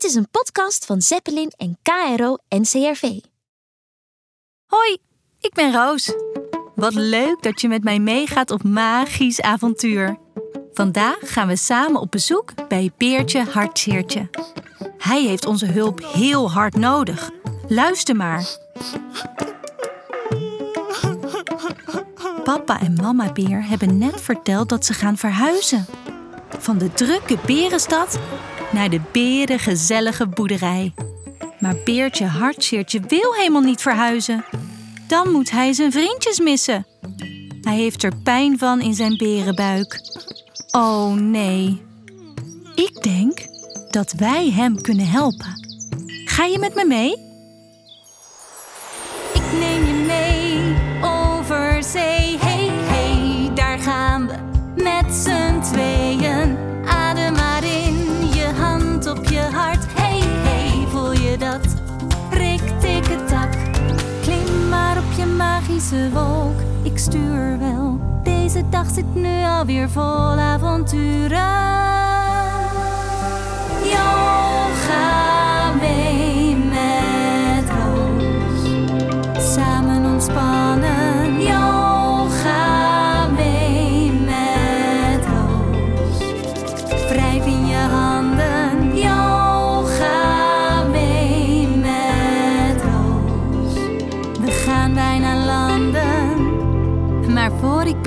Dit is een podcast van Zeppelin en KRO NCRV. Hoi, ik ben Roos. Wat leuk dat je met mij meegaat op magisch avontuur. Vandaag gaan we samen op bezoek bij Beertje Hartzeertje. Hij heeft onze hulp heel hard nodig. Luister maar. Papa en mama Beer hebben net verteld dat ze gaan verhuizen. Van de drukke berenstad naar de berengezellige boerderij. Maar Beertje Hartzeertje wil helemaal niet verhuizen. Dan moet hij zijn vriendjes missen. Hij heeft er pijn van in zijn berenbuik. Oh nee. Ik denk dat wij hem kunnen helpen. Ga je met me mee? Ik neem magische wolk. Ik stuur wel. Deze dag zit nu alweer vol avonturen.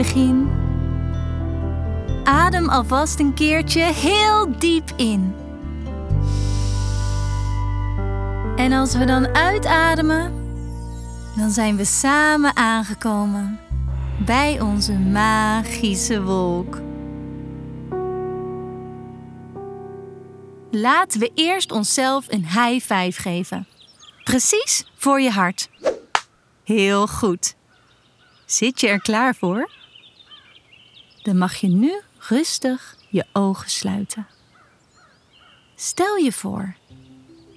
Begin, adem alvast een keertje heel diep in. En als we dan uitademen, dan zijn we samen aangekomen bij onze magische wolk. Laten we eerst onszelf een high five geven. Precies voor je hart. Heel goed. Zit je er klaar voor? Dan mag je nu rustig je ogen sluiten. Stel je voor,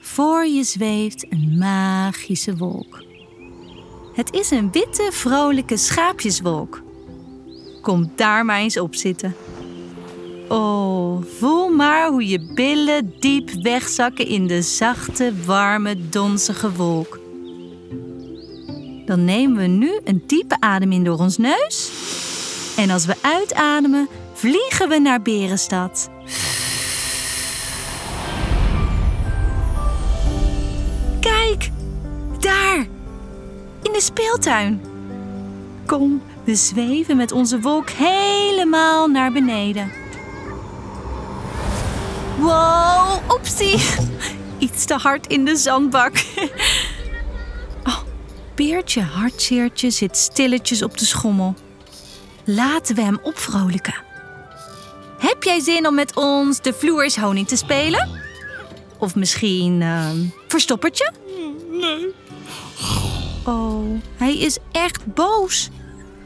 voor je zweeft een magische wolk. Het is een witte, vrolijke schaapjeswolk. Kom daar maar eens op zitten. Oh, voel maar hoe je billen diep wegzakken in de zachte, warme, donzige wolk. Dan nemen we nu een diepe adem in door ons neus. En als we uitademen, vliegen we naar Berenstad. Kijk, daar, in de speeltuin. Kom, we zweven met onze wolk helemaal naar beneden. Wow, opsie. Iets te hard in de zandbak. Oh, Beertje Hartzeertje zit stilletjes op de schommel. Laten we hem opvrolijken. Heb jij zin om met ons de vloer is honing te spelen? Of misschien ehm, verstoppertje? Nee. Oh, hij is echt boos.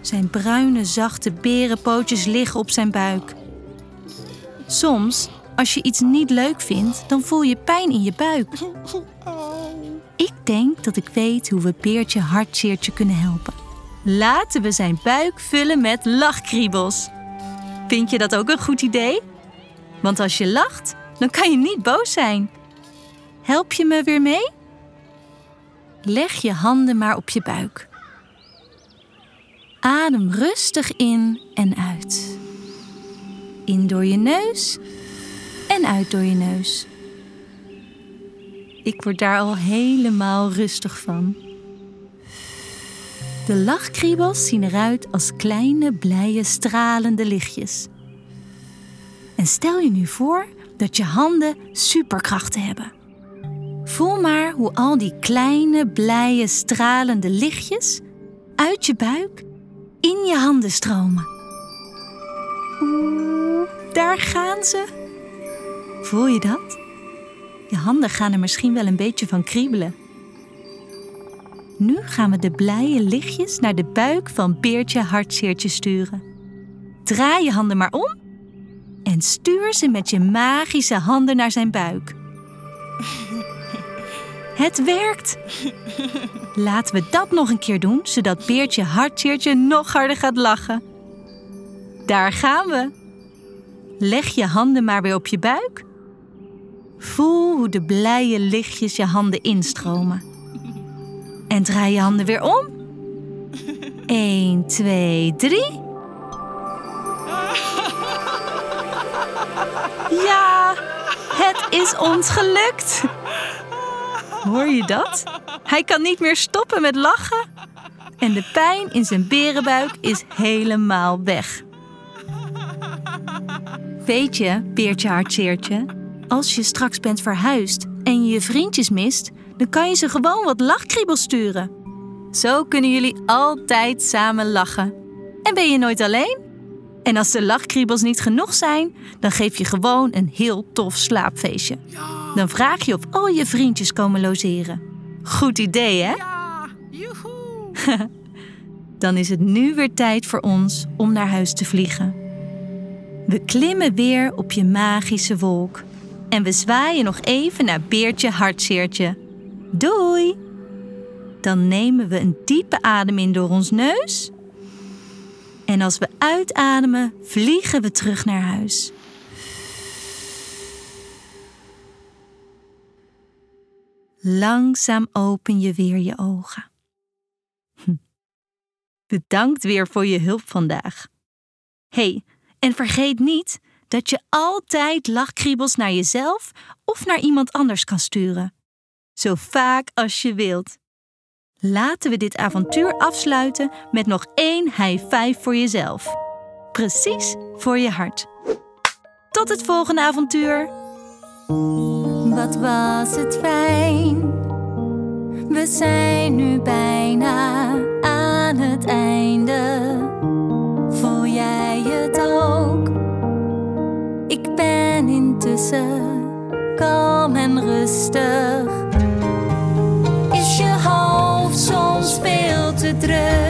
Zijn bruine, zachte berenpootjes liggen op zijn buik. Soms, als je iets niet leuk vindt, dan voel je pijn in je buik. Ik denk dat ik weet hoe we Beertje Hartzeertje kunnen helpen. Laten we zijn buik vullen met lachkriebels. Vind je dat ook een goed idee? Want als je lacht, dan kan je niet boos zijn. Help je me weer mee? Leg je handen maar op je buik. Adem rustig in en uit. In door je neus en uit door je neus. Ik word daar al helemaal rustig van. De lachkriebels zien eruit als kleine, blije, stralende lichtjes. En stel je nu voor dat je handen superkrachten hebben. Voel maar hoe al die kleine, blije, stralende lichtjes uit je buik in je handen stromen. Oeh, daar gaan ze. Voel je dat? Je handen gaan er misschien wel een beetje van kriebelen. Nu gaan we de blije lichtjes naar de buik van Beertje Hartzeertje sturen. Draai je handen maar om en stuur ze met je magische handen naar zijn buik. Het werkt! Laten we dat nog een keer doen, zodat Beertje Hartzeertje nog harder gaat lachen. Daar gaan we! Leg je handen maar weer op je buik. Voel hoe de blije lichtjes je handen instromen. En draai je handen weer om. 1, 2, 3. Ja, het is ons gelukt. Hoor je dat? Hij kan niet meer stoppen met lachen. En de pijn in zijn berenbuik is helemaal weg. Weet je, Beertje Hartzeertje, als je straks bent verhuisd en je je vriendjes mist, dan kan je ze gewoon wat lachkriebels sturen. Zo kunnen jullie altijd samen lachen. En ben je nooit alleen? En als de lachkriebels niet genoeg zijn, dan geef je gewoon een heel tof slaapfeestje. Dan vraag je of al je vriendjes komen logeren. Goed idee, hè? Ja, joehoe. Dan is het nu weer tijd voor ons om naar huis te vliegen. We klimmen weer op je magische wolk. En we zwaaien nog even naar Beertje Hartzeertje. Doei! Dan nemen we een diepe adem in door ons neus. En als we uitademen, vliegen we terug naar huis. Langzaam open je weer je ogen. Hm. Bedankt weer voor je hulp vandaag. hey, en vergeet niet dat je altijd lachkriebels naar jezelf of naar iemand anders kan sturen. Zo vaak als je wilt. Laten we dit avontuur afsluiten met nog één high five voor jezelf. Precies voor je hart. Tot het volgende avontuur. Wat was het fijn. We zijn nu bijna aan het einde. Voel jij het ook? Ik ben intussen kalm en rustig je hoofd soms veel te druk.